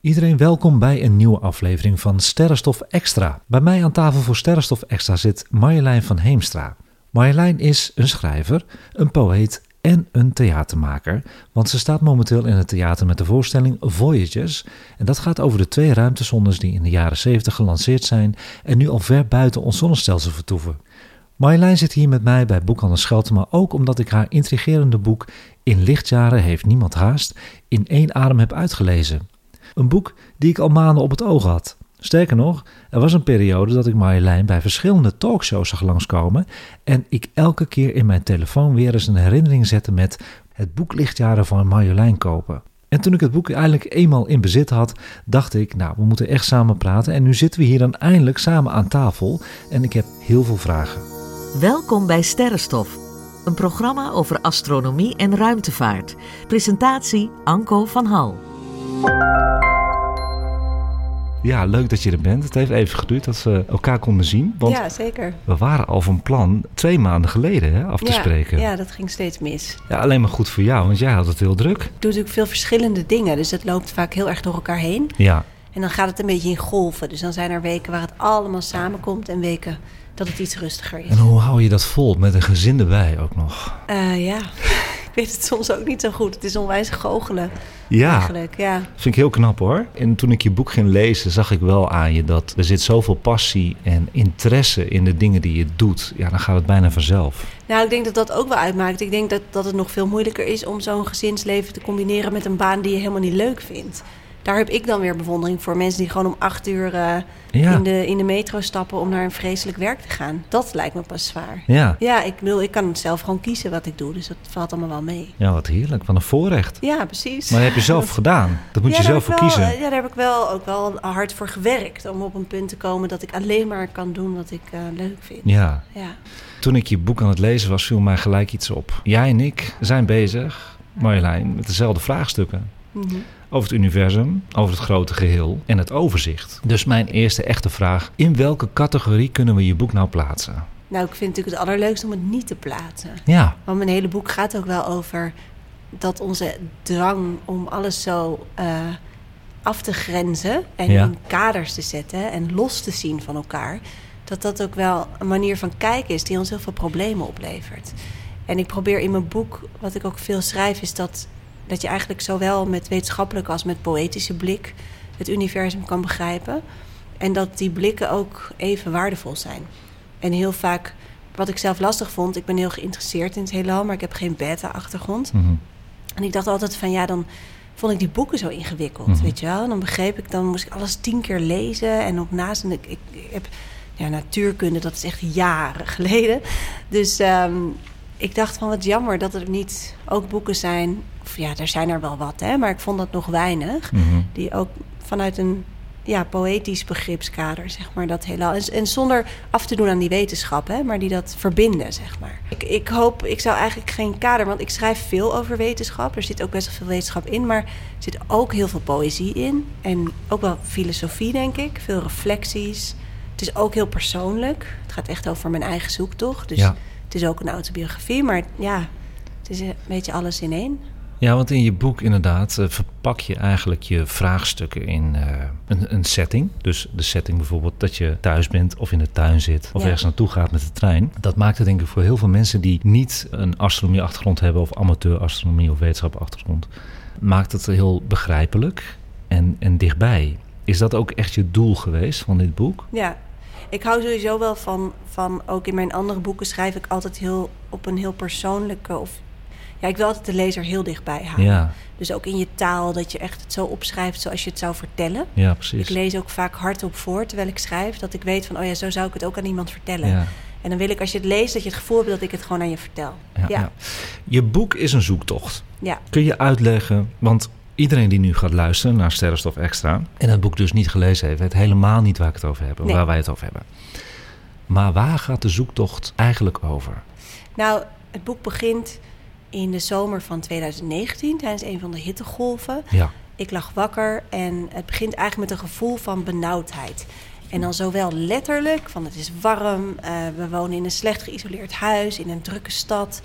Iedereen welkom bij een nieuwe aflevering van Sterrenstof Extra. Bij mij aan tafel voor Sterrenstof Extra zit Marjolein van Heemstra. Marjolein is een schrijver, een poëet en een theatermaker, want ze staat momenteel in het theater met de voorstelling Voyages. En dat gaat over de twee ruimtesondes die in de jaren 70 gelanceerd zijn en nu al ver buiten ons zonnestelsel vertoeven. Marjolein zit hier met mij bij Boekhandel Schelten, maar ook omdat ik haar intrigerende boek In lichtjaren heeft niemand haast in één adem heb uitgelezen. Een boek die ik al maanden op het oog had. Sterker nog, er was een periode dat ik Marjolein bij verschillende talkshows zag langskomen en ik elke keer in mijn telefoon weer eens een herinnering zette met het boek Lichtjaren van Marjolein kopen. En toen ik het boek eindelijk eenmaal in bezit had, dacht ik, nou, we moeten echt samen praten. En nu zitten we hier dan eindelijk samen aan tafel en ik heb heel veel vragen. Welkom bij Sterrenstof, een programma over astronomie en ruimtevaart. Presentatie Anko van Hal. Ja, leuk dat je er bent. Het heeft even geduurd dat we elkaar konden zien. Want ja, zeker. we waren al van plan twee maanden geleden hè, af te ja, spreken. Ja, dat ging steeds mis. Ja, alleen maar goed voor jou, want jij had het heel druk. Ik doe natuurlijk veel verschillende dingen, dus het loopt vaak heel erg door elkaar heen. Ja, En dan gaat het een beetje in golven. Dus dan zijn er weken waar het allemaal samenkomt en weken dat het iets rustiger is. en hoe hou je dat vol met een gezin erbij ook nog? Eh, ja, weet het soms ook niet zo goed. Het is onwijs goochelen Ja, eigenlijk. Ja. vind ik heel knap hoor. En toen ik je boek ging lezen, zag ik wel aan je dat er zit zoveel passie en interesse in de dingen die je doet. Ja, dan gaat het bijna vanzelf. Nou, ik denk dat dat ook wel uitmaakt. Ik denk dat, dat het nog veel moeilijker is om zo'n gezinsleven te combineren met een baan die je helemaal niet leuk vindt. Daar heb ik dan weer bewondering voor. Mensen die gewoon om acht uur eh, Ja. in, de, in de metro stappen om naar een vreselijk werk te gaan. Dat lijkt me pas zwaar. Ja, Ja, ik bedoel, ik kan zelf gewoon kiezen wat ik doe. Dus dat valt allemaal wel mee. ja wat heerlijk. Van een voorrecht. Ja, precies. Maar dat heb je zelf gedaan. Dat moet ja, je zelf voor wel, kiezen. eh, Ja, daar heb ik wel ook wel hard voor gewerkt. Om op een punt te komen dat ik alleen maar kan doen wat ik eh, leuk vind. Ja. Ja. Toen ik je boek aan het lezen was, viel mij gelijk iets op. Jij en ik zijn bezig, Marjolein, met dezelfde vraagstukken. Mhm. Over het universum, over het grote geheel en het overzicht. Dus mijn eerste echte vraag: in welke categorie kunnen we je boek nou plaatsen? Nou, ik vind het natuurlijk het allerleukste om het niet te plaatsen. Ja, Want mijn hele boek gaat ook wel over dat onze drang om alles zo eh, af te grenzen en Ja. in kaders te zetten en los te zien van elkaar, dat dat ook wel een manier van kijken is die ons heel veel problemen oplevert. En ik probeer in mijn boek, wat ik ook veel schrijf, is dat, dat je eigenlijk zowel met wetenschappelijke als met poëtische blik het universum kan begrijpen. En dat die blikken ook even waardevol zijn. En heel vaak, wat ik zelf lastig vond, ik ben heel geïnteresseerd in het heelal, maar ik heb geen beta-achtergrond. Mhm. En ik dacht altijd van ja, dan vond ik die boeken zo ingewikkeld, Mhm. weet je wel. En dan begreep ik, dan moest ik alles tien keer lezen en ook naast. En ik, ik, ik heb ja, natuurkunde, dat is echt jaren geleden. Dus ehm, ik dacht van wat jammer dat er niet ook boeken zijn. Of ja, er zijn er wel wat, hè, maar ik vond dat nog weinig. Mhm. Die ook vanuit een ja, poëtisch begripskader, zeg maar, dat heelal. En, en zonder af te doen aan die wetenschap, hè, maar die dat verbinden, zeg maar. Ik, ik hoop, ik zou eigenlijk geen kader, want ik schrijf veel over wetenschap. Er zit ook best wel veel wetenschap in, maar er zit ook heel veel poëzie in. En ook wel filosofie, denk ik. Veel reflecties. Het is ook heel persoonlijk. Het gaat echt over mijn eigen zoektocht. Dus Ja. Het is ook een autobiografie, maar ja, het is een beetje alles in één. Ja, want in je boek inderdaad eh, verpak je eigenlijk je vraagstukken in eh, een, een setting. Dus de setting bijvoorbeeld dat je thuis bent of in de tuin zit of Ja. ergens naartoe gaat met de trein. Dat maakt het denk ik voor heel veel mensen die niet een astronomie-achtergrond hebben of amateur-astronomie of wetenschap-achtergrond, maakt het heel begrijpelijk en, en dichtbij. Is dat ook echt je doel geweest van dit boek? Ja, ik hou sowieso wel van, van, ook in mijn andere boeken schrijf ik altijd heel op een heel persoonlijke of ja, ik wil altijd de lezer heel dichtbij houden. Ja, Dus ook in je taal, dat je echt het zo opschrijft zoals je het zou vertellen. ja Ik precies. lees ook vaak hardop voor terwijl ik schrijf, dat ik weet van, oh ja, zo zou ik het ook aan iemand vertellen. Ja. En dan wil ik als je het leest, dat je het gevoel hebt dat ik het gewoon aan je vertel. Ja, Ja. ja. Je boek is een zoektocht. Ja. Kun je uitleggen, want iedereen die nu gaat luisteren naar Sterrenstof Extra... en het boek dus niet gelezen heeft, weet helemaal niet waar ik het over heb... Nee. waar wij het over hebben. Maar waar gaat de zoektocht eigenlijk over? Nou, het boek begint in de zomer van 2019 tijdens een van de hittegolven. Ja, Ik lag wakker en het begint eigenlijk met een gevoel van benauwdheid. En dan zowel letterlijk, van het is warm, eh, we wonen in een slecht geïsoleerd huis, in een drukke stad.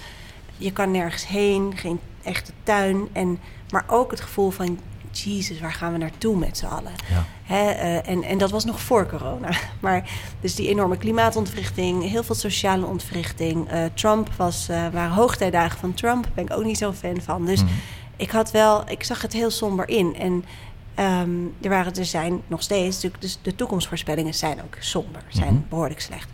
Je kan nergens heen, geen echte tuin. En, maar ook het gevoel van Jezus, waar gaan we naartoe met z'n allen? Ja. Hè, eh, en, en dat was nog voor corona. Maar dus die enorme klimaatontwrichting, heel veel sociale ontwrichting. Eh, Trump was, eh waren hoogtijdagen van Trump, daar ben ik ook niet zo'n fan van. Dus Mhm. ik had wel, ik zag het heel somber in. En ehm, er, waren, er zijn nog steeds, natuurlijk, dus de toekomstvoorspellingen zijn ook somber, zijn Mhm. behoorlijk slecht.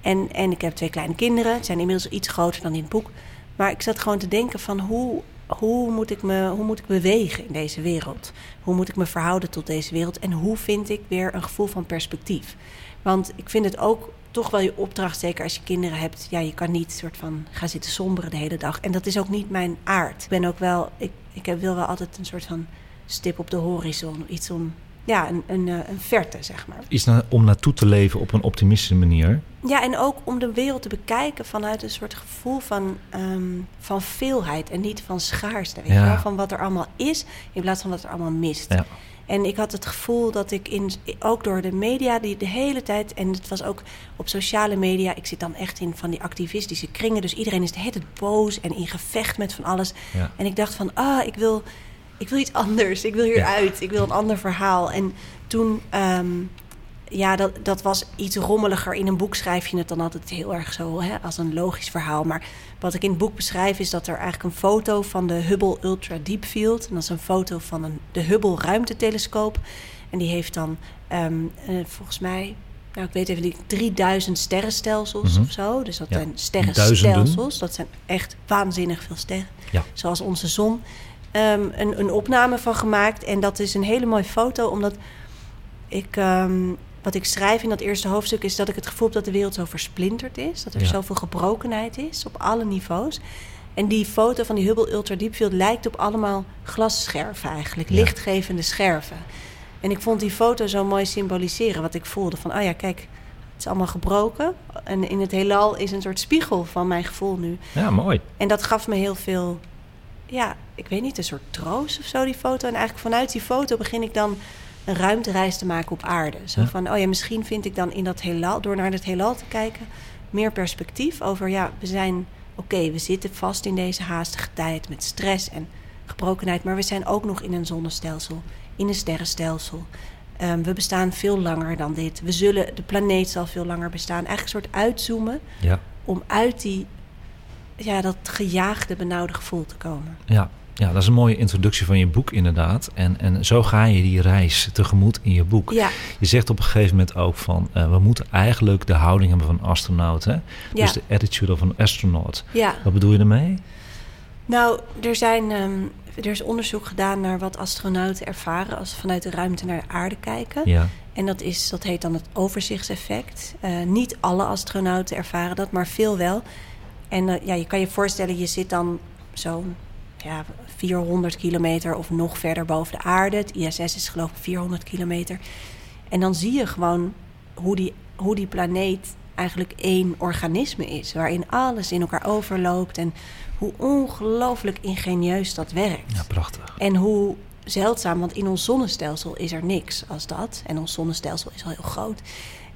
En, en ik heb twee kleine kinderen, het zijn inmiddels iets groter dan in het boek. Maar ik zat gewoon te denken van hoe, hoe, moet ik me, hoe moet ik bewegen in deze wereld? Hoe moet ik me verhouden tot deze wereld? En hoe vind ik weer een gevoel van perspectief? Want ik vind het ook toch wel je opdracht, zeker als je kinderen hebt. Ja, je kan niet soort van gaan zitten somberen de hele dag. En dat is ook niet mijn aard. Ik ben ook wel, ik, ik wil wel altijd een soort van stip op de horizon. Iets om, ja, een, een, eh, een verte, zeg maar. Iets na- om naartoe te leven op een optimistische manier. Ja, en ook om de wereld te bekijken vanuit een soort gevoel van, ehm, van veelheid en niet van schaarste. Weet Ja. je wel? Van wat er allemaal is in plaats van wat er allemaal mist. Ja. En ik had het gevoel dat ik in, ook door de media die de hele tijd, en het was ook op sociale media, ik zit dan echt in van die activistische kringen, dus iedereen is de hele tijd boos en in gevecht met van alles. Ja. En ik dacht van, ah, ik wil, ik wil iets anders, ik wil hieruit, ik wil een ander verhaal. En toen, ehm, ja, dat, dat was iets rommeliger. In een boek schrijf je het dan altijd heel erg zo, hè, als een logisch verhaal. Maar wat ik in het boek beschrijf is dat er eigenlijk een foto van de Hubble Ultra Deep Field. En dat is een foto van een, de Hubble ruimtetelescoop. En die heeft dan ehm, eh, volgens mij, nou ik weet even niet, 3000 sterrenstelsels Mhm. of zo. Dus dat Ja, zijn sterrenstelsels. duizenden. Dat zijn echt waanzinnig veel sterren. Ja. Zoals onze zon. Ehm, een, een opname van gemaakt. En dat is een hele mooie foto, omdat ik, ehm, wat ik schrijf in dat eerste hoofdstuk is dat ik het gevoel heb dat de wereld zo versplinterd is. Dat er Ja. zoveel gebrokenheid is op alle niveaus. En die foto van die Hubble Ultra Deep Field lijkt op allemaal glasscherven eigenlijk, Ja. lichtgevende scherven. En ik vond die foto zo mooi symboliseren wat ik voelde van, oh ja, kijk, het is allemaal gebroken. En in het heelal is een soort spiegel van mijn gevoel nu. ja, mooi. En dat gaf me heel veel, ja, ik weet niet, een soort troost of zo, die foto. En eigenlijk vanuit die foto begin ik dan een ruimtereis te maken op aarde. Zo Ja. van, oh ja, misschien vind ik dan in dat heelal, door naar het heelal te kijken, meer perspectief over, ja, we zijn, oké, we zitten vast in deze haastige tijd met stress en gebrokenheid, maar we zijn ook nog in een zonnestelsel, in een sterrenstelsel. Ehm, we bestaan veel langer dan dit. We zullen, de planeet zal veel langer bestaan. Eigenlijk een soort uitzoomen Ja, om uit die, ja, dat gejaagde, benauwde gevoel te komen. ja. Ja, dat is een mooie introductie van je boek inderdaad. En, en zo ga je die reis tegemoet in je boek. Ja, Je zegt op een gegeven moment ook van... eh, we moeten eigenlijk de houding hebben van een astronaut. Hè? ja, Dus de attitude of een astronaut. ja. Wat bedoel je daarmee? Nou, er, zijn, ehm, er is onderzoek gedaan naar wat astronauten ervaren als ze vanuit de ruimte naar de aarde kijken. Ja, En dat, is, dat heet dan het overzichtseffect. Eh, niet alle astronauten ervaren dat, maar veel wel. En eh, ja, je kan je voorstellen, je zit dan zo'n ja, 400 kilometer of nog verder boven de aarde. Het ISS is geloof ik 400 kilometer. En dan zie je gewoon hoe die, hoe die planeet eigenlijk één organisme is. Waarin alles in elkaar overloopt. En hoe ongelooflijk ingenieus dat werkt. ja prachtig. En hoe zeldzaam, want in ons zonnestelsel is er niks als dat. En ons zonnestelsel is al heel groot.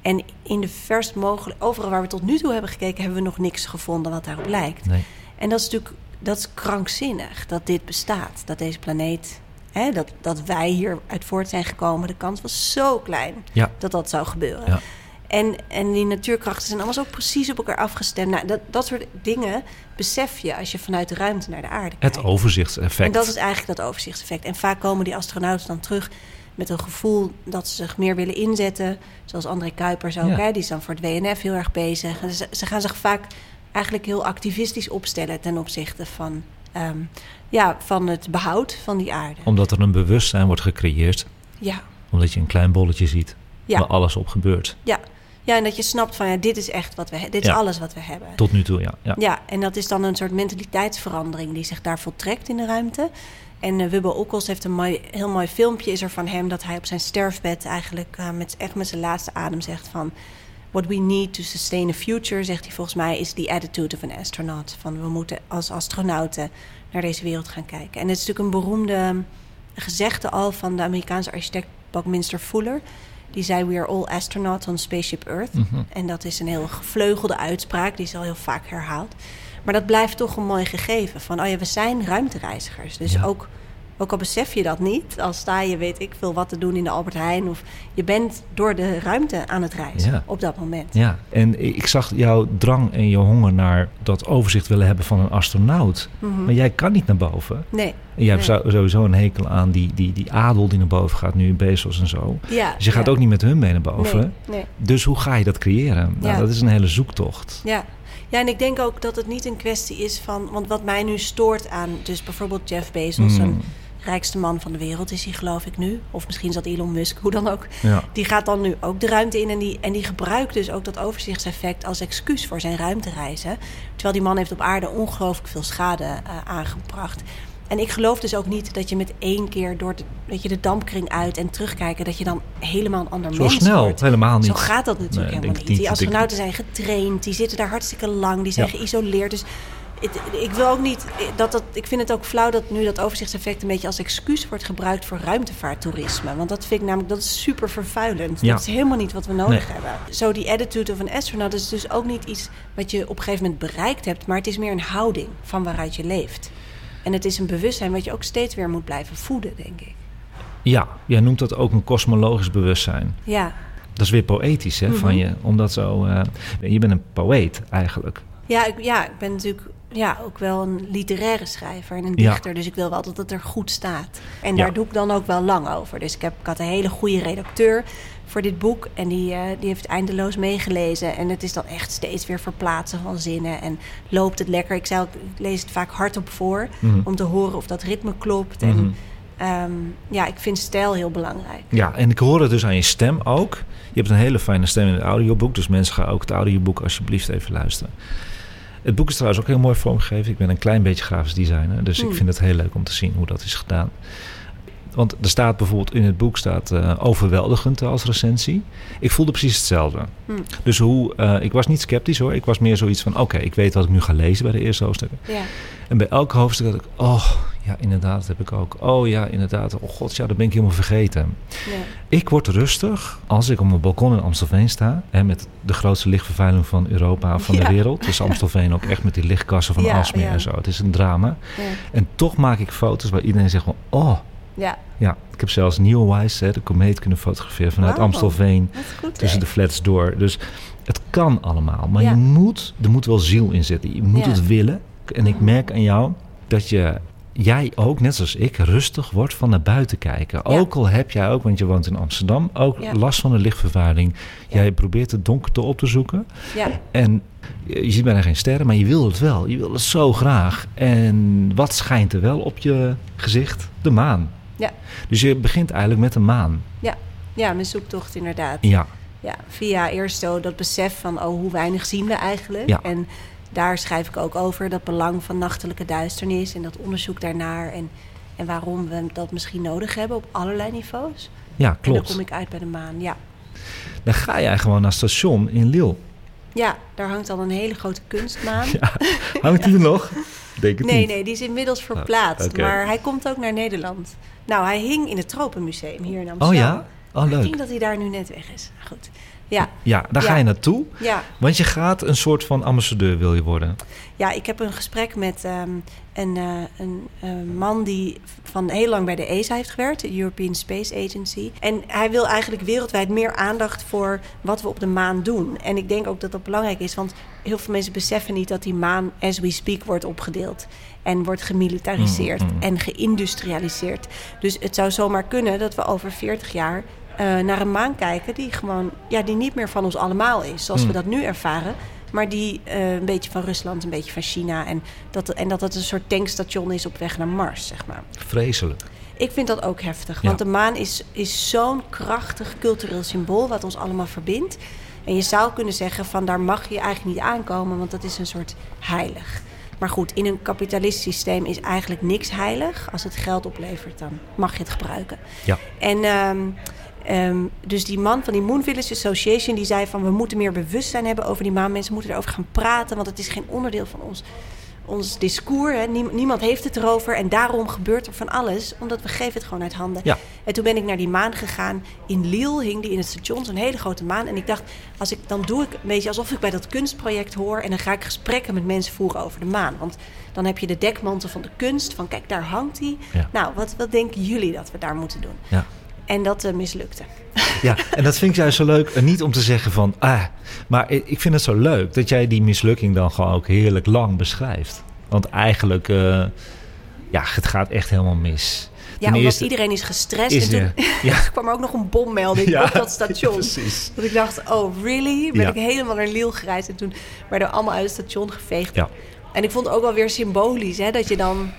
En in de verst mogelijk, overal waar we tot nu toe hebben gekeken, hebben we nog niks gevonden wat daarop lijkt. Nee. En dat is natuurlijk dat is krankzinnig dat dit bestaat. Dat deze planeet, hè, dat, dat wij hier uit voort zijn gekomen. De kans was zo klein Ja. dat dat zou gebeuren. Ja. En, en die natuurkrachten zijn allemaal zo precies op elkaar afgestemd. Nou, dat, dat soort dingen besef je als je vanuit de ruimte naar de aarde kijkt. Het overzichtseffect. En dat is eigenlijk dat overzichtseffect. En vaak komen die astronauten dan terug met een gevoel dat ze zich meer willen inzetten. Zoals André Kuipers ook, Ja. hè, die is dan voor het WNF heel erg bezig. En ze, ze gaan zich vaak eigenlijk heel activistisch opstellen ten opzichte van, ehm, ja, van het behoud van die aarde. Omdat er een bewustzijn wordt gecreëerd. Ja, Omdat je een klein bolletje ziet. Ja. Waar alles op gebeurt. ja. ja, en dat je snapt van ja, dit is echt wat we hebben. Dit is alles wat we hebben. Tot nu toe, ja. ja. Ja, en dat is dan een soort mentaliteitsverandering die zich daar voltrekt in de ruimte. En uh, Wubbe Okkels heeft een mooi, heel mooi filmpje is er van hem... dat hij op zijn sterfbed eigenlijk uh, met, echt met zijn laatste adem zegt van... What we need to sustain a future, zegt hij volgens mij, is the attitude of an astronaut. Van we moeten als astronauten naar deze wereld gaan kijken. En het is natuurlijk een beroemde gezegde al van de Amerikaanse architect Buckminster Fuller. Die zei, we are all astronauts on Spaceship Earth. Mhm. En dat is een heel gevleugelde uitspraak, die is al heel vaak herhaald. Maar dat blijft toch een mooi gegeven. Van, oh ja, we zijn ruimtereizigers. Dus Ja. ook, Ook al besef je dat niet, al sta je, weet ik veel, wat te doen in de Albert Heijn. Of je bent door de ruimte aan het reizen Ja. op dat moment. Ja, en ik zag jouw drang en je honger naar dat overzicht willen hebben van een astronaut. Mhm. Maar jij kan niet naar boven. Nee. En jij hebt Nee. sowieso een hekel aan die, die, die adel die naar boven gaat, nu in Bezos en zo. Ja, Dus je gaat ja. ook niet met hun mee naar boven. Nee, nee. Dus hoe ga je dat creëren? Nou, dat is een hele zoektocht. Ja. ja, en ik denk ook dat het niet een kwestie is van... Want wat mij nu stoort aan... Dus bijvoorbeeld Jeff Bezos, Mm. een rijkste man van de wereld is hij geloof ik nu. Of misschien is dat Elon Musk, hoe dan ook. Ja. Die gaat dan nu ook de ruimte in en die, en die gebruikt dus ook dat overzichtseffect als excuus voor zijn ruimtereizen. Terwijl die man heeft op aarde ongelooflijk veel schade eh, aangebracht. En ik geloof dus ook niet dat je met één keer door de, weet je, de dampkring uit en terugkijken, dat je dan helemaal een ander Zo mens snel, wordt. helemaal niet. Zo gaat dat natuurlijk Nee, helemaal niet. Die astronauten zijn getraind, die zitten daar hartstikke lang, die zijn Ja. geïsoleerd. Dus ik wil ook niet dat dat. Ik vind het ook flauw dat nu dat overzichtseffect een beetje als excuus wordt gebruikt voor ruimtevaarttoerisme. Want dat vind ik namelijk dat is super vervuilend. Ja. Dat is helemaal niet wat we nodig Nee. hebben. Zo die attitude of een astronaut is dus ook niet iets wat je op een gegeven moment bereikt hebt, maar het is meer een houding van waaruit je leeft. En het is een bewustzijn wat je ook steeds weer moet blijven voeden, denk ik. Ja, jij noemt dat ook een kosmologisch bewustzijn. Ja, Dat is weer poëtisch hè, van Mhm. je. Omdat zo, eh, je bent een poëet eigenlijk. Ja, ik, ja, ik ben natuurlijk ja, ook wel een literaire schrijver en een Ja. dichter. Dus ik wil wel dat het er goed staat. En Ja. daar doe ik dan ook wel lang over. Dus ik, heb, ik had een hele goede redacteur voor dit boek. En die, eh, die heeft eindeloos meegelezen. En het is dan echt steeds weer verplaatsen van zinnen. En loopt het lekker. Ik, zei ook, ik lees het vaak hardop voor. Mhm. Om te horen of dat ritme klopt. Mhm. En ehm, ja, ik vind stijl heel belangrijk. Ja, en ik hoor het dus aan je stem ook. Je hebt een hele fijne stem in het audioboek. Dus mensen gaan ook het audioboek alsjeblieft even luisteren. Het boek is trouwens ook heel mooi vormgegeven. Ik ben een klein beetje grafisch designer. Dus ik vind het heel leuk om te zien hoe dat is gedaan. Want er staat bijvoorbeeld in het boek staat, eh, overweldigend als recensie. Ik voelde precies hetzelfde. Hm. Dus hoe, eh, ik was niet sceptisch hoor. Ik was meer zoiets van: oké, ik weet wat ik nu ga lezen bij de eerste hoofdstukken. Ja, En bij elk hoofdstuk had ik: oh ja, inderdaad, dat heb ik ook. Oh ja, inderdaad. Oh god, ja, dat ben ik helemaal vergeten. ja, Ik word rustig als ik op mijn balkon in Amstelveen sta. Hè, met de grootste lichtvervuiling van Europa, van Ja. de wereld. Dus Amstelveen ook echt met die lichtkassen van Ja, en zo. Het is een drama. ja, En toch maak ik foto's waar iedereen zegt van... Oh, ja. ja. Ik heb zelfs Neowise, hè, de komeet, kunnen fotograferen vanuit. Amstelveen. Goed. Tussen de flats door. Dus het kan allemaal. Maar Ja. je moet, er moet wel ziel in zitten. Je moet Ja. het willen. En ik merk aan jou dat je, jij ook, net zoals ik, rustig wordt van naar buiten kijken. Ja. Ook al heb jij ook, want je woont in Amsterdam, ook last van de lichtvervuiling. Jij probeert het donkerte op te zoeken. Ja, En je je ziet bijna geen sterren, maar je wil het wel. Je wil het zo graag. En wat schijnt er wel op je gezicht? De maan. Ja. Dus je begint eigenlijk met de maan. ja, mijn zoektocht inderdaad. Ja. Ja, via eerst zo dat besef van oh, hoe weinig zien we eigenlijk. Ja. En daar schrijf ik ook over dat belang van nachtelijke duisternis en dat onderzoek daarnaar. En, en waarom we dat misschien nodig hebben op allerlei niveaus. Ja, En dan klopt. kom ik uit bij de maan. Ja. Dan ga jij gewoon naar het station in Lille. ja, daar hangt al een hele grote kunstmaan. Ja. Hangt die er nog? Denk het Nee, niet. nee, die is inmiddels verplaatst. oké. Maar hij komt ook naar Nederland. Nou, hij hing in het Tropenmuseum hier in Amsterdam. Oh ja? Oh, Ik leuk. denk dat hij daar nu net weg is. Goed. Ja, Ja, daar ga je naartoe. ja. Want je gaat een soort van ambassadeur wil je worden. Ja, ik heb een gesprek met ehm, een, eh, een eh, man die van heel lang bij de ESA heeft gewerkt, de European Space Agency. En hij wil eigenlijk wereldwijd meer aandacht voor wat we op de maan doen. En ik denk ook dat dat belangrijk is, want heel veel mensen beseffen niet dat die maan, as we speak, wordt opgedeeld. En wordt gemilitariseerd Mm, mm. en geïndustrialiseerd. Dus het zou zomaar kunnen dat we over 40 jaar eh, naar een maan kijken die gewoon, ja, die niet meer van ons allemaal is, zoals Mm. we dat nu ervaren. Maar die eh, een beetje van Rusland, een beetje van China. En dat, en dat het een soort tankstation is op weg naar Mars, zeg maar. Vreselijk. Ik vind dat ook heftig. Ja. Want de maan is, is zo'n krachtig cultureel symbool wat ons allemaal verbindt. En je zou kunnen zeggen van daar mag je eigenlijk niet aankomen, want dat is een soort heilig. Maar goed, in een kapitalistisch systeem is eigenlijk niks heilig. Als het geld oplevert, dan mag je het gebruiken. Ja. En ehm, ehm, dus die man van die Moon Village Association... die zei van we moeten meer bewustzijn hebben over die maan. Mensen moeten erover gaan praten, want het is geen onderdeel van ons, ons discours. Hè. Niem- niemand heeft het erover en daarom gebeurt er van alles. Omdat we geven het gewoon uit handen. Ja. En toen ben ik naar die maan gegaan. In Lille hing die in het station, zo'n hele grote maan. En ik dacht, als ik, dan doe ik een beetje alsof ik bij dat kunstproject hoor. En dan ga ik gesprekken met mensen voeren over de maan. Want dan heb je de dekmantel van de kunst. Van kijk, daar hangt die. Ja. Nou, wat, wat denken jullie dat we daar moeten doen? Ja. En dat eh, mislukte. Ja, en dat vind ik juist zo leuk. En niet om te zeggen van, ah, maar ik vind het zo leuk dat jij die mislukking dan gewoon ook heerlijk lang beschrijft. Want eigenlijk, eh, ja, het gaat echt helemaal mis. Ja, Ten omdat eerste iedereen is gestrest. is en toen ja. kwam er ook nog een bommelding Ja, op dat station. precies. Dat ik dacht, oh really? Ben Ja. ik helemaal naar Lille gereisd. En toen werden we allemaal uit het station geveegd. Ja. En ik vond het ook wel weer symbolisch, hè, dat je dan...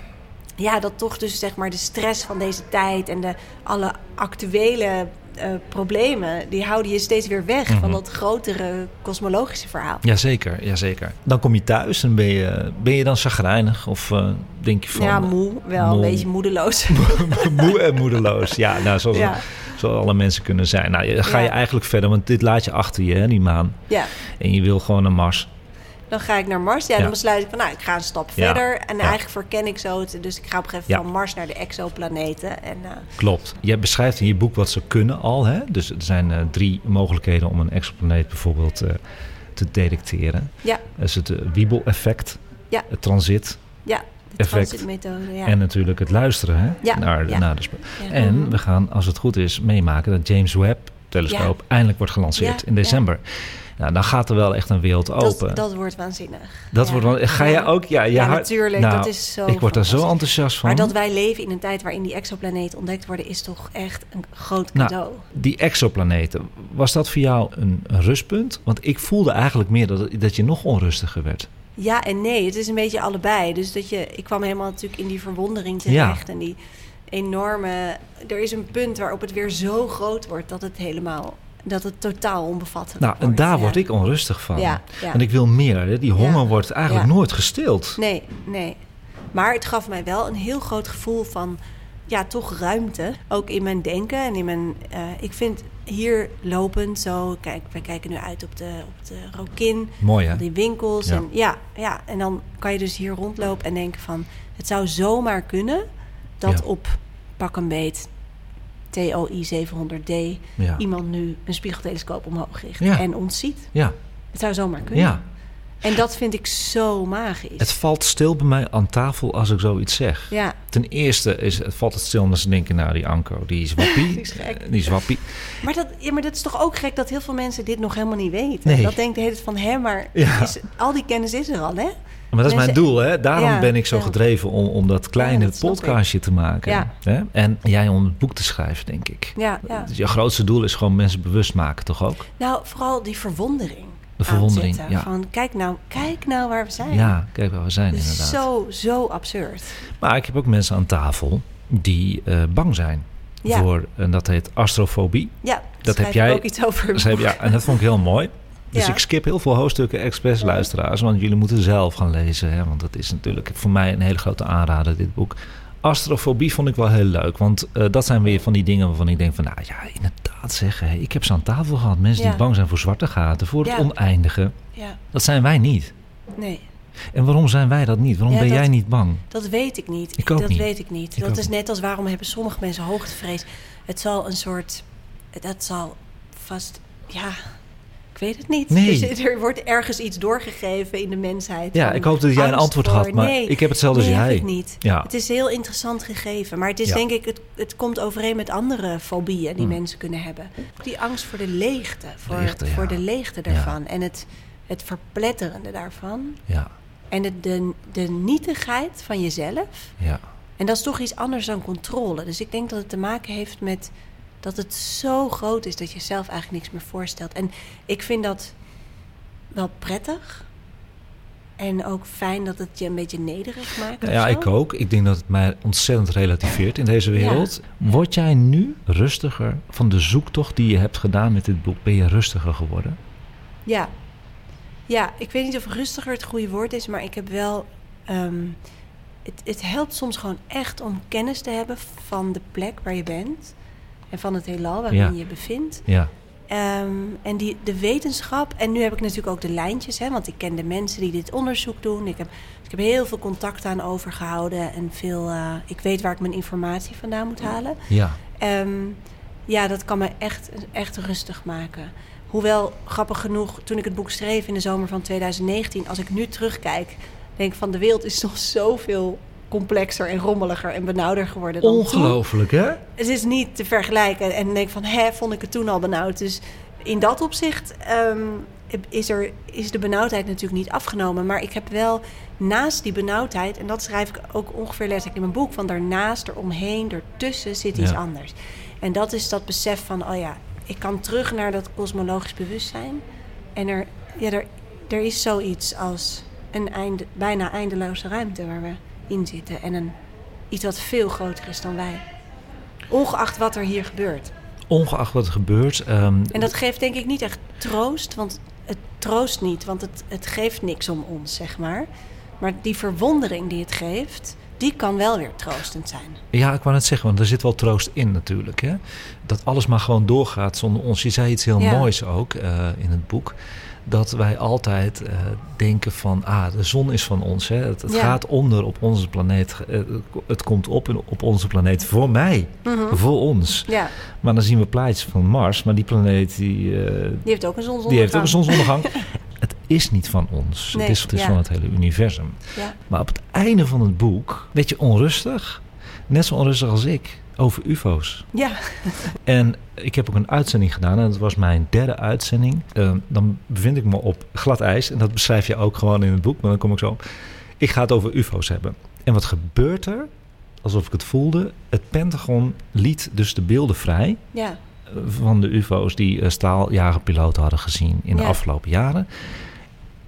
Ja, dat toch dus zeg maar de stress van deze tijd en de alle actuele eh, problemen, die houden je steeds weer weg Mhm. van dat grotere kosmologische verhaal. Jazeker, jazeker. Dan kom je thuis en ben je, ben je dan chagrijnig? Of eh, denk je van... ja, moe, wel moe. een beetje moedeloos. moe en moedeloos. Ja, nou, zoals, Ja. zoals alle mensen kunnen zijn. Nou, ga je Ja. eigenlijk verder, want dit laat je achter je, hè, die maan. ja, En je wil gewoon naar Mars. Dan ga ik naar Mars. Ja, dan besluit ik van, nou, ik ga een stap verder. En eigenlijk verken ik zo het. Dus ik ga op een gegeven moment van Mars naar de exoplaneten. En eh, Klopt. Je beschrijft in je boek wat ze kunnen al. Hè? Dus er zijn eh, drie mogelijkheden om een exoplaneet bijvoorbeeld eh, te detecteren. ja, Dat is het Wiebel-effect, Ja. het transit ja, de Effect. transitmethode. Ja. en natuurlijk het luisteren hè? Ja, Naar, ja. naar de. En Mhm. we gaan, als het goed is, meemaken dat James Webb-telescoop eindelijk wordt gelanceerd in december. Nou, dan gaat er wel echt een wereld dat, open. dat wordt waanzinnig. Dat Ja. wordt wel. Ga jij ook? Ja, Ja, natuurlijk. Nou, dat is zo Ik word daar zo enthousiast van. Maar dat wij leven in een tijd waarin die exoplaneten ontdekt worden, is toch echt een groot Nou, cadeau. Die exoplaneten, was dat voor jou een, een rustpunt? Want ik voelde eigenlijk meer dat, dat je nog onrustiger werd. Ja en nee, het is een beetje allebei. Dus dat je, ik kwam helemaal natuurlijk in die verwondering Ja. terecht. En die enorme. Er is een punt waarop het weer zo groot wordt dat het helemaal. Dat het totaal onbevattelijk Nou, en daar Ja. word ik onrustig van. Ja, ja. En ik wil meer. Hè? Die honger wordt eigenlijk nooit gestild. Nee, nee. Maar het gaf mij wel een heel groot gevoel van. ja, toch ruimte. Ook in mijn denken en in mijn. eh, ik vind hier lopend zo. Kijk, wij kijken nu uit op de, op de Rokin. Mooi hè? Die winkels. En, ja, ja, en dan kan je dus hier rondlopen en denken van... het zou zomaar kunnen dat op pak een beet TOI 700D... Ja. iemand nu een spiegeltelescoop omhoog richt Ja. en ons ziet. Ja. Het zou zomaar kunnen. ja. En dat vind ik zo magisch. Het valt stil bij mij aan tafel als ik zoiets zeg. ja, Ten eerste is, het valt het stil omdat ze denken... nou, die Anko, die is wappie. Die is gek. Eh, Die is wappie. maar dat, ja, maar dat is toch ook gek dat heel veel mensen dit nog helemaal niet weten. Nee. Dat denkt de hele tijd van, hè, maar Ja. is, al die kennis is er al, hè? Maar dat is mijn doel, hè? Daarom Ja, ben ik zo ja. gedreven om, om dat kleine Ja, dat podcastje te maken. Hè? En jij om het boek te schrijven, denk ik. Ja. Dus je grootste doel is gewoon mensen bewust maken, toch ook? Nou, vooral die verwondering. De verwondering, ja. Van, kijk nou, kijk nou waar we zijn. Ja, kijk waar we zijn inderdaad. zo, zo absurd. Maar ik heb ook mensen aan tafel die eh, bang zijn voor, en dat heet astrofobie. Ja, Dat heb jij- ook iets over. Heb, ja, en dat vond ik heel mooi. Dus Ja. ik skip heel veel hoofdstukken expres, luisteraars. Want jullie moeten zelf gaan lezen. Hè? Want dat is natuurlijk voor mij een hele grote aanrader, dit boek. Astrofobie vond ik wel heel leuk. Want eh, dat zijn weer van die dingen waarvan ik denk van... Nou ja, inderdaad zeg. hè, Ik heb ze aan tafel gehad. Mensen Ja. die bang zijn voor zwarte gaten. Voor het oneindige. Dat zijn wij niet. nee, En waarom zijn wij dat niet? Waarom Ja, ben dat- jij niet bang? dat weet ik niet. Ik ook dat niet. weet ik niet. Ik dat is net als waarom hebben sommige mensen hoogtevrees. Het zal een soort... Dat zal vast... Ja, ik weet het niet. Nee. Dus er wordt ergens iets doorgegeven in de mensheid. Ja, ik hoop dat jij een antwoord voor- had. Maar nee, ik heb hetzelfde nee, als jij. ik niet. Ja. Het is heel interessant gegeven. Maar het is Ja. denk ik, het, het komt overeen met andere fobieën die Mm. mensen kunnen hebben. Die angst voor de leegte. Voor, Leegte, ja. voor de leegte daarvan. En het, het verpletterende daarvan. Ja, En de, de, de nietigheid van jezelf. ja. En dat is toch iets anders dan controle. Dus ik denk dat het te maken heeft met dat het zo groot is dat je zelf eigenlijk niks meer voorstelt. En ik vind dat wel prettig. En ook fijn dat het je een beetje nederig maakt. Ja, ik ook. Ik denk dat het mij ontzettend relativeert in deze wereld. Word jij nu rustiger van de zoektocht die je hebt gedaan met dit boek? Ben je rustiger geworden? Ja. Ja, ik weet niet of rustiger het goede woord is, maar ik heb wel. ehm, het, het helpt soms gewoon echt om kennis te hebben van de plek waar je bent en van het heelal waarin Ja. je bevindt. Ja, Ehm, en die, de wetenschap. En nu heb ik natuurlijk ook de lijntjes, hè, want ik ken de mensen die dit onderzoek doen. Ik heb, ik heb heel veel contact aan overgehouden en veel. eh, ik weet waar ik mijn informatie vandaan moet halen. Ja. Ehm, ja, dat kan me echt, echt rustig maken. Hoewel, grappig genoeg, toen ik het boek schreef in de zomer van 2019, als ik nu terugkijk, denk ik van de wereld is nog zoveel complexer en rommeliger en benauwder geworden dan toen. Ongelooflijk, hè? Het is niet te vergelijken. En dan denk ik van, hè, vond ik het toen al benauwd. Dus in dat opzicht ehm, is, er, is de benauwdheid natuurlijk niet afgenomen. Maar ik heb wel naast die benauwdheid, en dat schrijf ik ook ongeveer letterlijk in mijn boek, van daarnaast, eromheen, ertussen zit iets Ja. anders. En dat is dat besef van, oh ja, ik kan terug naar dat kosmologisch bewustzijn. En er, ja, er, er is zoiets als een einde, bijna eindeloze ruimte waar we in zitten. En een, iets wat veel groter is dan wij. Ongeacht wat er hier gebeurt. Ongeacht wat er gebeurt. ehm, En dat geeft denk ik niet echt troost, want het troost niet, want het, het geeft niks om ons, zeg maar. Maar die verwondering die het geeft, die kan wel weer troostend zijn. Ja, ik wou net zeggen, want er zit wel troost in natuurlijk. Hè? Dat alles maar gewoon doorgaat zonder ons. Je zei iets heel Ja. moois ook eh, in het boek. Dat wij altijd eh, denken van, ah, de zon is van ons. Hè? Het, het Ja. gaat onder op onze planeet. Eh, het komt op in- op onze planeet voor mij, voor ons. Ja, Maar dan zien we plaatjes van Mars. Maar die planeet, die, eh, die heeft ook een zonsondergang. die heeft ook een zonsondergang. het is niet van ons. Nee, het is, het is ja. van het hele universum. Ja. Maar op het einde van het boek werd je onrustig. Net zo onrustig als ik. Over ufo's. ja, En ik heb ook een uitzending gedaan. En dat was mijn derde uitzending. Ehm, dan bevind ik me op glad ijs. En dat beschrijf je ook gewoon in het boek. Maar dan kom ik zo op. Ik ga het over ufo's hebben. En wat gebeurt er? Alsof ik het voelde. Het Pentagon liet dus de beelden vrij ja, eh, van de UFO's die eh, straaljagerpiloten hadden gezien in de afgelopen jaren.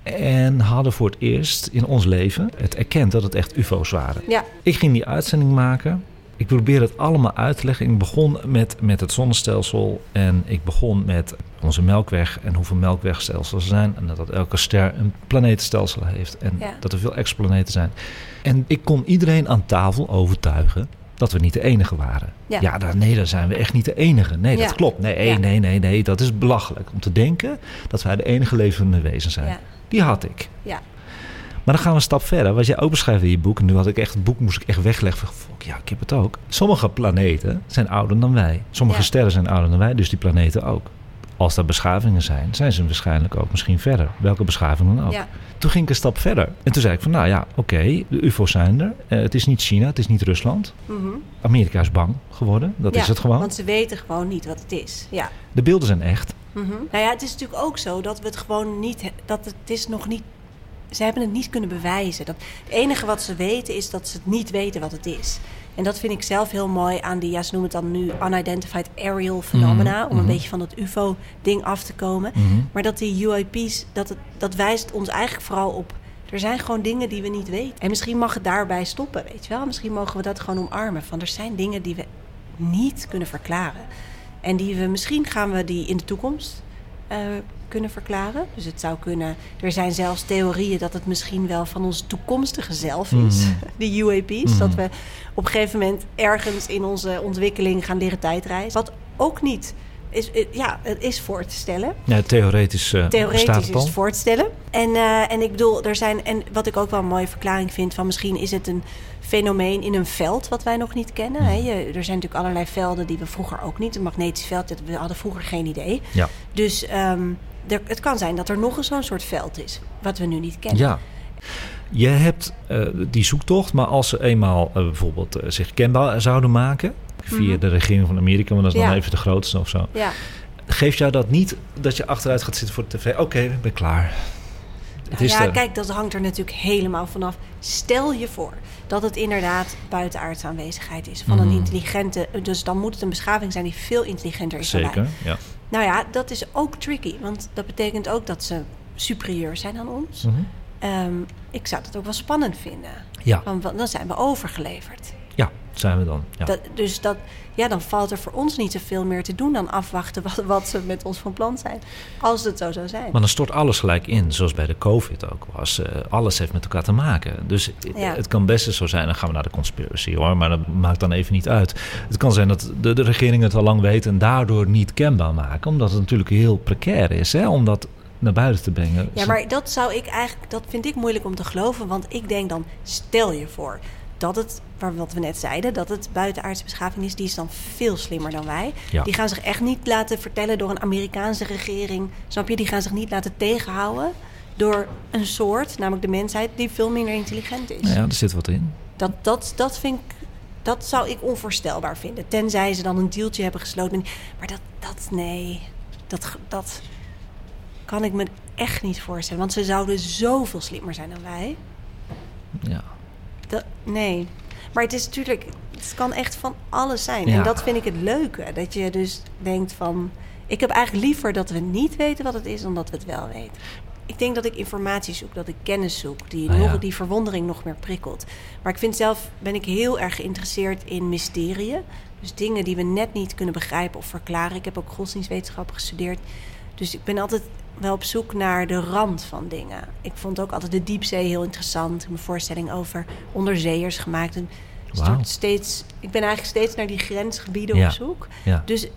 En hadden voor het eerst in ons leven het erkend dat het echt UFO's waren. ja, Ik ging die uitzending maken. Ik probeerde het allemaal uit te leggen. Ik begon met, met het zonnestelsel. En ik begon met onze melkweg en hoeveel melkwegstelsels er zijn. En dat elke ster een planetenstelsel heeft. En Ja. dat er veel exoplaneten zijn. En ik kon iedereen aan tafel overtuigen dat we niet de enige waren. Ja. Ja, daar, nee, daar zijn we echt niet de enige. Nee, dat Ja. klopt. Nee, Ja. nee, nee, nee. Dat is belachelijk om te denken dat wij de enige levende wezens zijn. Die had ik. ja, Maar dan gaan we een stap verder. Wat jij ook beschrijft in je boek. En nu had ik echt het boek moest ik echt wegleggen. van, Fuck, ja, ik heb het ook. Sommige planeten zijn ouder dan wij. Sommige Ja. sterren zijn ouder dan wij. Dus die planeten ook. Als er beschavingen zijn, zijn ze waarschijnlijk ook misschien verder. Welke beschaving dan ook. ja, Toen ging ik een stap verder. En toen zei ik van, nou ja, oké, de UFO's zijn er. Eh, het is niet China, het is niet Rusland. mhm. Amerika is bang geworden. Dat Ja, is het gewoon. Want ze weten gewoon niet wat het is. Ja. De beelden zijn echt. Mhm. Nou ja, het is natuurlijk ook zo dat we het gewoon niet, dat het is nog niet, ze hebben het niet kunnen bewijzen. Dat, het enige wat ze weten is dat ze het niet weten wat het is. En dat vind ik zelf heel mooi aan die, ja, ze noemen het dan nu unidentified aerial phenomena, Mhm, om een mhm. beetje van dat UFO-ding af te komen. Mhm. Maar dat die UAP's, dat, het, dat wijst ons eigenlijk vooral op. Er zijn gewoon dingen die we niet weten. En misschien mag het daarbij stoppen, weet je wel. Misschien mogen we dat gewoon omarmen. Van er zijn dingen die we niet kunnen verklaren. En die we, misschien gaan we die in de toekomst eh, kunnen verklaren. Dus het zou kunnen. Er zijn zelfs theorieën dat het misschien wel van ons toekomstige zelf is. Mhm. Die UAP's. Mhm. Dat we op een gegeven moment ergens in onze ontwikkeling gaan leren tijdreizen. Wat ook niet is, eh, ja, het is voor te stellen. Ja, theoretisch, bestaat Theoretisch het is het voor te stellen. En, eh, en ik bedoel, er zijn. En wat ik ook wel een mooie verklaring vind van misschien is het een fenomeen in een veld wat wij nog niet kennen. Mhm. Hè? Je, er zijn natuurlijk allerlei velden die we vroeger ook niet. Een magnetisch veld, dat- we hadden vroeger geen idee. Ja. Dus ehm, er, het kan zijn dat er nog eens zo'n soort veld is, wat we nu niet kennen. Ja. Je hebt eh, die zoektocht, maar als ze eenmaal eh, bijvoorbeeld eh, zich kenbaar zouden maken... via Mhm. de regering van Amerika, want dat is Ja. dan even de grootste of zo... Ja. geeft jou dat niet dat je achteruit gaat zitten voor de tv? Oké, ik ben klaar. Het Nou is ja, er. kijk, dat hangt er natuurlijk helemaal vanaf. Stel je voor dat het inderdaad buitenaardse aanwezigheid is van een Mhm. intelligente. Dus dan moet het een beschaving zijn die veel intelligenter is dan wij. Zeker, ja. Nou ja, dat is ook tricky. Want dat betekent ook dat ze superieur zijn aan ons. Mhm. Ehm, ik zou dat ook wel spannend vinden. Ja, Want wa- dan zijn we overgeleverd. Ja. zijn we dan. Ja. Dat, dus dat, ja, dan valt er voor ons niet zoveel meer te doen dan afwachten wat, wat ze met ons van plan zijn. Als het zo zou zijn. Maar dan stort alles gelijk in, zoals bij de COVID ook was. Eh, alles heeft met elkaar te maken. Dus Ja. het kan best zo zijn, dan gaan we naar de conspiracy hoor, maar dat maakt dan even niet uit. Het kan zijn dat de, de regering het al lang weet en daardoor niet kenbaar maken, omdat het natuurlijk heel precair is hè, om dat naar buiten te brengen. Ja, maar dat zou ik eigenlijk, dat vind ik moeilijk om te geloven. Want ik denk dan, stel je voor dat het, waar- wat we net zeiden, dat het buitenaardse beschaving is, die is dan veel slimmer dan wij. Ja. Die gaan zich echt niet laten vertellen door een Amerikaanse regering. Snap je? Die gaan zich niet laten tegenhouden door een soort, namelijk de mensheid, die veel minder intelligent is. Ja, er zit wat in. Dat, dat, dat vind ik. Dat zou ik onvoorstelbaar vinden. Tenzij ze dan een dealtje hebben gesloten. Maar dat, dat nee. Dat, dat kan ik me echt niet voorstellen. Want ze zouden zoveel slimmer zijn dan wij. Ja. Dat, nee. Maar het is natuurlijk. Het kan echt van alles zijn. Ja. En dat vind ik het leuke. Dat je dus denkt van. Ik heb eigenlijk liever dat we niet weten wat het is dan dat we het wel weten. Ik denk dat ik informatie zoek, dat ik kennis zoek, die, Ah, ja. nog, die verwondering nog meer prikkelt. Maar ik vind zelf, ben ik heel erg geïnteresseerd in mysterieën. Dus dingen die we net niet kunnen begrijpen of verklaren. Ik heb ook godsdienstwetenschap gestudeerd. Dus ik ben altijd wel op zoek naar de rand van dingen. Ik vond ook altijd de diepzee heel interessant. Ik heb een voorstelling over onderzeeërs gemaakt. En steeds, ik ben eigenlijk steeds naar die grensgebieden Ja. op zoek. Ja. Dus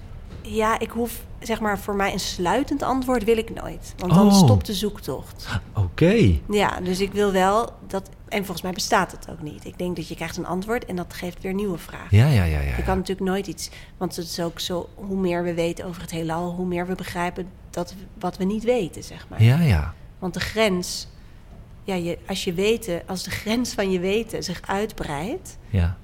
ja, ik hoef zeg maar voor mij een sluitend antwoord wil ik nooit. Want dan Oh. stopt de zoektocht. Oké. Ja, dus ik wil wel dat. En volgens mij bestaat het ook niet. Ik denk dat je krijgt een antwoord en dat geeft weer nieuwe vragen. Ja, ja, ja, ja. Je kan natuurlijk nooit iets. Want het is ook zo. Hoe meer we weten over het heelal, hoe meer we begrijpen dat wat we niet weten, zeg maar. Ja, ja. Want de grens. Ja, je, als je weten, als de grens van je weten zich uitbreidt. Ja.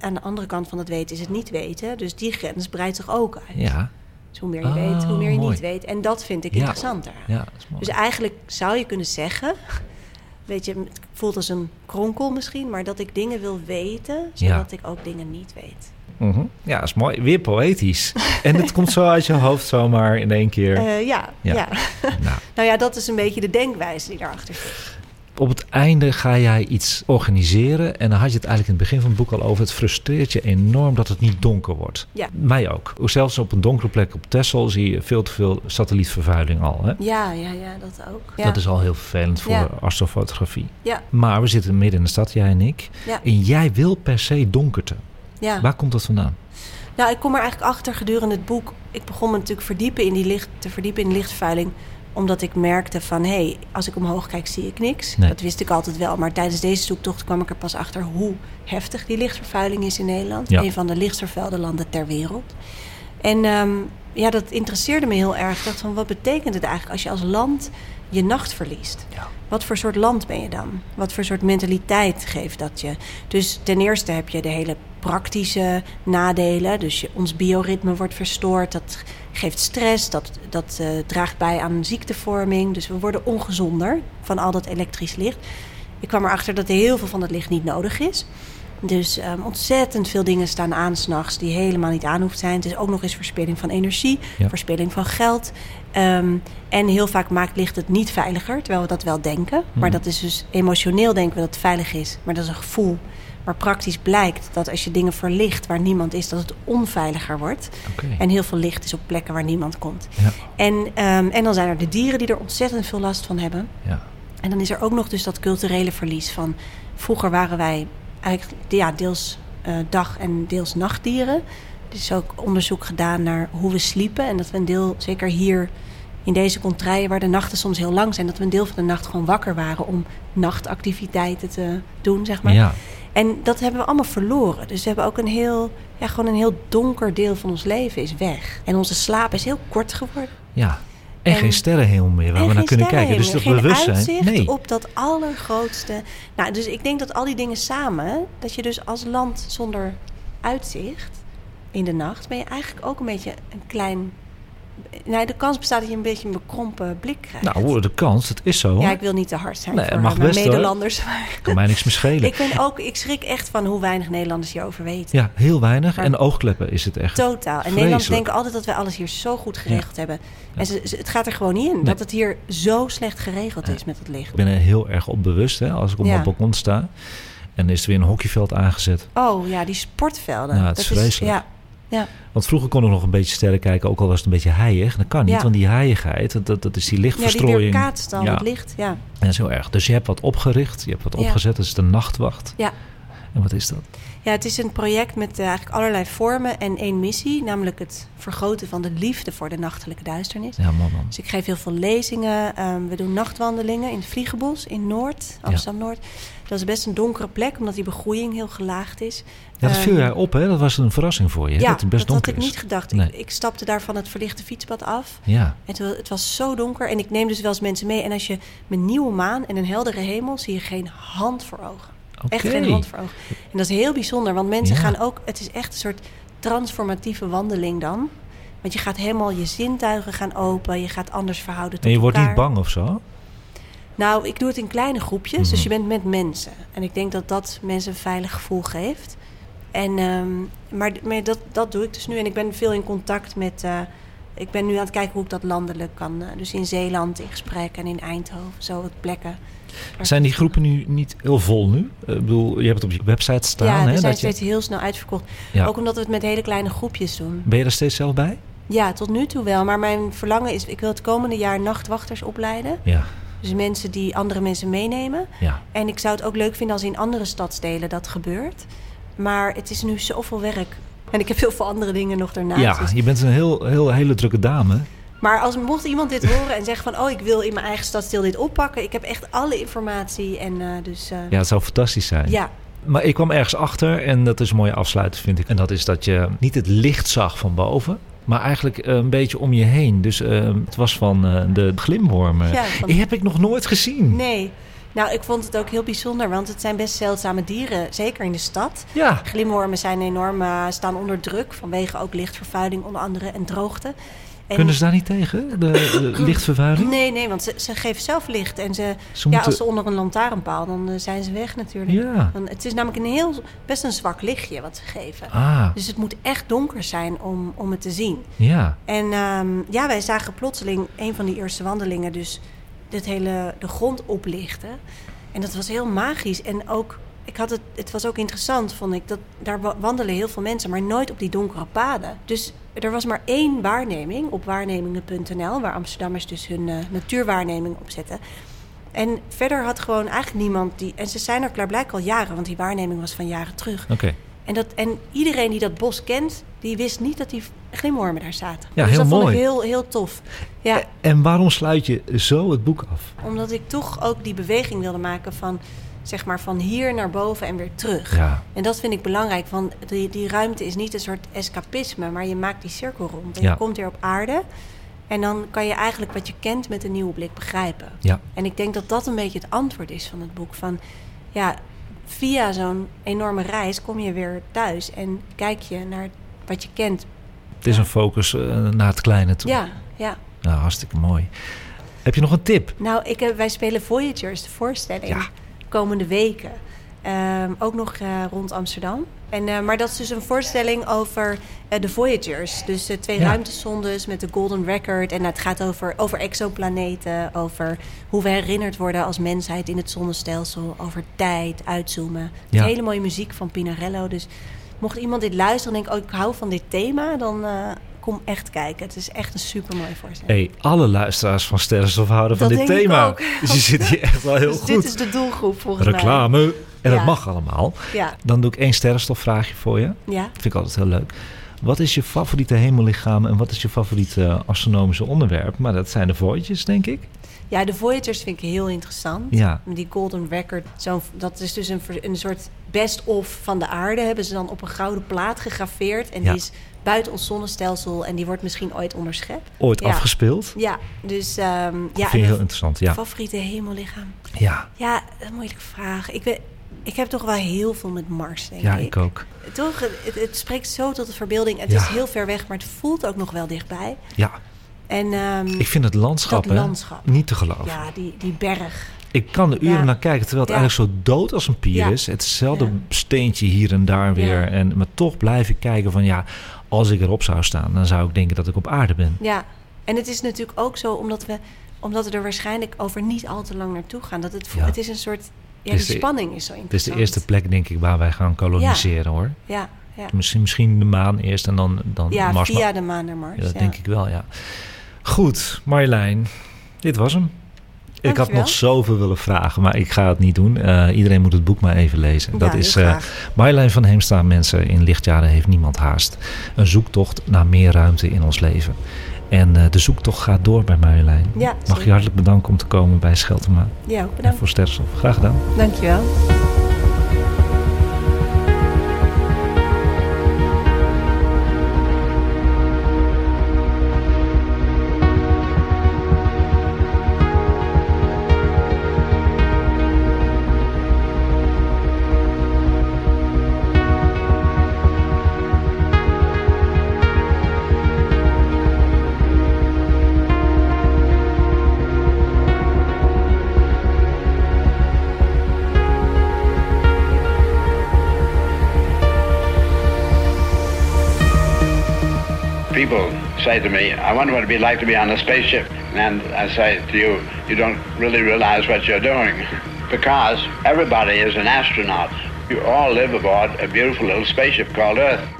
Aan de andere kant van het weten is het niet weten. Dus die grens breidt zich ook uit. Ja. Dus hoe meer je Ah, weet, hoe meer je mooi. niet weet. En dat vind ik Ja. interessanter. Ja. Dus eigenlijk zou je kunnen zeggen, weet je, het voelt als een kronkel misschien, maar dat ik dingen wil weten, zodat ik ook dingen niet weet. Mhm. Ja, dat is mooi. Weer poëtisch. en het komt zo uit je hoofd zomaar in één keer. Eh, ja, Ja. ja. nou, nou ja, dat is een beetje de denkwijze die daarachter zit. Op het einde ga jij iets organiseren. En dan had je het eigenlijk in het begin van het boek al over. Het frustreert je enorm dat het niet donker wordt. Ja. Mij ook. Zelfs op een donkere plek op Texel zie je veel te veel satellietvervuiling al. Hè? Ja, ja, ja, dat ook. Ja. Dat is al heel vervelend voor Ja. astrofotografie. Ja, Maar we zitten midden in de stad, jij en ik. ja, En jij wil per se donkerte. ja. Waar komt dat vandaan? Nou, ik kom er eigenlijk achter gedurende het boek. Ik begon me natuurlijk verdiepen in die licht, te verdiepen in lichtvervuiling. Omdat ik merkte van, hé, hey, als ik omhoog kijk zie ik niks. Nee. Dat wist ik altijd wel. Maar tijdens deze zoektocht kwam ik er pas achter hoe heftig die lichtvervuiling is in Nederland. Ja. Een van de lichtst vervuilde landen ter wereld. En ehm, ja, dat interesseerde me heel erg. Ik dacht van, wat betekent het eigenlijk als je als land je nacht verliest? Ja. Wat voor soort land ben je dan? Wat voor soort mentaliteit geeft dat je? Dus ten eerste heb je de hele praktische nadelen. Dus je, ons bioritme wordt verstoord. Dat geeft stress. Dat, dat eh, draagt bij aan ziektevorming. Dus we worden ongezonder van al dat elektrisch licht. Ik kwam erachter dat heel veel van dat licht niet nodig is. Dus ehm, ontzettend veel dingen staan aan s'nachts die helemaal niet aan hoeft zijn. Het is ook nog eens verspilling van energie, Ja. verspilling van geld. Ehm, en heel vaak maakt licht het niet veiliger, terwijl we dat wel denken. Maar Mhm. dat is dus emotioneel denken we dat het veilig is. Maar dat is een gevoel. Maar praktisch blijkt dat als je dingen verlicht waar niemand is, dat het onveiliger wordt. Oké. En heel veel licht is op plekken waar niemand komt. Ja. En, ehm, en dan zijn er de dieren die er ontzettend veel last van hebben. Ja. En dan is er ook nog dus dat culturele verlies van... Vroeger waren wij eigenlijk ja, deels eh, dag- en deels nachtdieren. Er is ook onderzoek gedaan naar hoe we sliepen. En dat we een deel, zeker hier in deze contraien... waar de nachten soms heel lang zijn... dat we een deel van de nacht gewoon wakker waren... om nachtactiviteiten te doen, zeg maar. ja. En dat hebben we allemaal verloren. Dus we hebben ook een heel, ja, gewoon een heel donker deel van ons leven is weg. En onze slaap is heel kort geworden. Ja. En, En- geen sterrenhemel meer waar we naar kunnen kijken. Dus dat bewustzijn. Nee. op dat allergrootste. Nou, dus ik denk dat al die dingen samen, dat je dus als land zonder uitzicht in de nacht, ben je eigenlijk ook een beetje een klein. Nou, de kans bestaat dat je een beetje een bekrompen blik krijgt. Nou, de kans, het is zo. hoor. ja, ik wil niet te hard zijn Nee, voor mag mijn best, hoor. Nederlanders. Maar Kan mij niks meer schelen. ik, ben ook, ik schrik echt van hoe weinig Nederlanders hierover weten. Ja, heel weinig. Maar- En oogkleppen is het echt. Totaal. En Vreselijk. Nederlanders denken altijd dat wij alles hier zo goed geregeld hebben. En ze, ze- het gaat er gewoon niet in. Dat het hier zo slecht geregeld is met het licht. Ik ben er heel erg op bewust hè, als ik op Ja. mijn balkon sta. En is er weer een hockeyveld aangezet. Oh ja, die sportvelden. Ja, het is vreselijk. ja, ja. Want vroeger kon ik nog een beetje sterren kijken, ook al was het een beetje heilig. Dat kan niet, Ja. want die heiligheid, dat, dat is die ja, die lichtverstrooiing. weerkaatst dan Ja. het licht. Ja. dat is heel erg. Dus je hebt wat opgericht, je hebt wat opgezet. Dat is de nachtwacht. Ja. En wat is dat? ja, het is een project met eh, eigenlijk allerlei vormen en één missie. Namelijk het vergroten van de liefde voor de nachtelijke duisternis. Ja, man, man. Dus ik geef heel veel lezingen. Ehm, we doen nachtwandelingen in het Vliegenbos in Noord, Amsterdam-Noord. Dat is best een donkere plek, omdat die begroeiing heel gelaagd is. Ja, dat viel Ehm, jij op, hè? Dat was een verrassing voor je. Ja, dat het best dat had ik is. niet gedacht. Nee. Ik, ik stapte daar van het verlichte fietspad af. Ja, En toen- het was zo donker. En ik neem dus wel eens mensen mee. En als je met nieuwe maan en een heldere hemel... zie je geen hand voor ogen. Echt geen hand voor ogen. En dat is heel bijzonder. Want mensen Ja. gaan ook... Het is echt een soort transformatieve wandeling dan. Want je gaat helemaal je zintuigen gaan open. Je gaat anders verhouden tot En je wordt niet bang of zo? Nou, ik doe het in kleine groepjes. Mhm. Dus je bent met mensen. En ik denk dat dat mensen een veilig gevoel geeft. En, ehm, maar maar dat, dat doe ik dus nu. En ik ben veel in contact met... eh, ik ben nu aan het kijken hoe ik dat landelijk kan. eh, dus in Zeeland in gesprek en in Eindhoven. Zo wat plekken. Zijn die groepen nu niet heel vol nu? Eh, Ik bedoel, je hebt het op je website staan. ja, hè, we zijn dat je- steeds heel snel uitverkocht. Ja. Ook omdat we het met hele kleine groepjes doen. Ben je er steeds zelf bij? Ja, tot nu toe wel. Maar mijn verlangen is... Ik wil het komende jaar nachtwachters opleiden. Ja, Dus mensen die andere mensen meenemen. ja. En ik zou het ook leuk vinden als in andere stadsdelen dat gebeurt. Maar het is nu zoveel werk. En ik heb heel veel andere dingen nog daarnaast. Ja, dus- je bent een heel, heel, hele drukke dame. Maar als mocht iemand dit horen en zeggen van... oh, ik wil in mijn eigen stadsdeel dit oppakken. Ik heb echt alle informatie. En eh, dus eh, Ja, het zou fantastisch zijn. ja. Maar ik kwam ergens achter en dat is een mooie afsluiting, vind ik. En dat is dat je niet het licht zag van boven, maar eigenlijk eh, een beetje om je heen. Dus het was van de glimwormen. Ja, van- Die heb ik nog nooit gezien. Nee. Nou, ik vond het ook heel bijzonder. Want het zijn best zeldzame dieren. Zeker in de stad. Ja, Glimwormen zijn enorm, eh, staan onder druk. Vanwege ook lichtvervuiling onder andere en droogte. En- kunnen ze daar niet tegen, de, de lichtvervuiling? Nee, nee, want ze, ze geven zelf licht. En ze, Ze ja, moeten... als ze onder een lantaarnpaal, dan eh, zijn ze weg natuurlijk. Ja, Dan, het is namelijk een heel, best een zwak lichtje wat ze geven. ah, Dus het moet echt donker zijn om, om het te zien. ja. En ehm, ja, wij zagen plotseling een van die eerste wandelingen dus dit hele, de grond oplichten. En dat was heel magisch. En ook, ik had het, het was ook interessant, vond ik, dat daar wa- wandelen heel veel mensen, maar nooit op die donkere paden. Dus er was maar één waarneming op waarnemingen.nl, waar Amsterdammers dus hun eh, natuurwaarneming op zetten. En verder had gewoon eigenlijk niemand die. En ze zijn er klaarblijkelijk al jaren, want die waarneming was van jaren terug. En, dat, en iedereen die dat bos kent, die wist niet dat die glimwormen daar zaten. Ja, dus heel dat vond mooi. ik heel, heel tof. Ja, En waarom sluit je zo het boek af? omdat ik toch ook die beweging wilde maken van, zeg maar, van hier naar boven en weer terug. Ja, En dat vind ik belangrijk, want die, die ruimte is niet een soort escapisme, maar je maakt die cirkel rond. En Ja. je komt weer op aarde en dan kan je eigenlijk wat je kent met een nieuwe blik begrijpen. ja, En ik denk dat dat een beetje het antwoord is van het boek. Van ja, via zo'n enorme reis kom je weer thuis en kijk je naar wat je kent. het is een focus eh, naar het kleine toe. Ja, ja. Nou, hartstikke mooi. Heb je nog een tip? Nou, ik, heb- wij spelen Voyagers, de voorstelling, Ja. komende weken. Ehm, ook nog eh, rond Amsterdam. En, eh, maar dat is dus een voorstelling over eh, de Voyagers. Dus de twee Ja. ruimtesondes met de Golden Record. En het gaat over, over exoplaneten, over hoe we herinnerd worden als mensheid in het zonnestelsel. Over tijd, uitzoomen. Ja. Hele mooie muziek van Pinarello. Dus mocht iemand dit luisteren en denken, oh, ik hou van dit thema, dan eh, kom echt kijken. Het is echt een super mooie voorstelling. Hey, alle luisteraars van Sterrenstof houden van dit denk ik thema. ook. Dus je zit hier echt wel heel dus goed. dit is de doelgroep volgens mij. Reclame. En Ja. dat mag allemaal. Ja, Dan doe ik één sterrenstofvraagje voor je. ja. Dat vind ik altijd heel leuk. Wat is je favoriete hemellichaam en wat is je favoriete astronomische onderwerp? Maar dat zijn de voidjes, denk ik. ja, de Voyagers vind ik heel interessant. Ja, Die Golden Record, zo, dat is dus een, een soort best-of van de aarde. Hebben ze dan op een gouden plaat gegraveerd. En Ja. die is buiten ons zonnestelsel en die wordt misschien ooit onderschept. ooit Ja. afgespeeld. Ja, dus ehm ja, vind je heel interessant. Ja. favoriete hemellichaam. Ja. Ja, een moeilijke vraag. Ik, weet, ik heb toch wel heel veel met Mars, denk ja, ik. ik ook. Toch, het, het spreekt zo tot de verbeelding. Het Ja. is heel ver weg, maar het voelt ook nog wel dichtbij. Ja, En ehm, ik vind het landschap, dat hè, landschap. niet te geloven. Ja, die, die berg. Ik kan er uren Ja. naar kijken, terwijl het Ja. eigenlijk zo dood als een pier Ja. is. Hetzelfde Ja. steentje hier en daar weer. Ja. En, maar toch blijf ik kijken van ja, als ik erop zou staan, dan zou ik denken dat ik op aarde ben. Ja, en het is natuurlijk ook zo omdat we, omdat we er waarschijnlijk over niet al te lang naartoe gaan. Dat het, Ja. het is een soort Ja, die de- spanning is zo Het is interessant. de eerste plek, denk ik, waar wij gaan koloniseren hoor. Ja, ja. Misschien, misschien de maan eerst en dan, dan ja Mars. via de maan naar Mars. Ja, dat denk ik wel, ja. Goed, Marjolein, dit was hem. Ik had nog zoveel willen vragen, maar ik ga het niet doen. Eh, iedereen moet het boek maar even lezen. Ja, dat is eh. Marjolein van Heemstra, mensen. In lichtjaren heeft niemand haast. Een zoektocht naar meer ruimte in ons leven. En eh, de zoektocht gaat door bij Marjolein. Ja, Mag je hartelijk bedanken om te komen bij Scheltema Ja, ook en bedankt. voor Sterrenstof. Graag gedaan. Dankjewel. Say to me, I wonder what it'd be like to be on a spaceship. And I say to you, you don't really realize what you're doing. Because everybody is an astronaut. You all live aboard a beautiful little spaceship called Earth.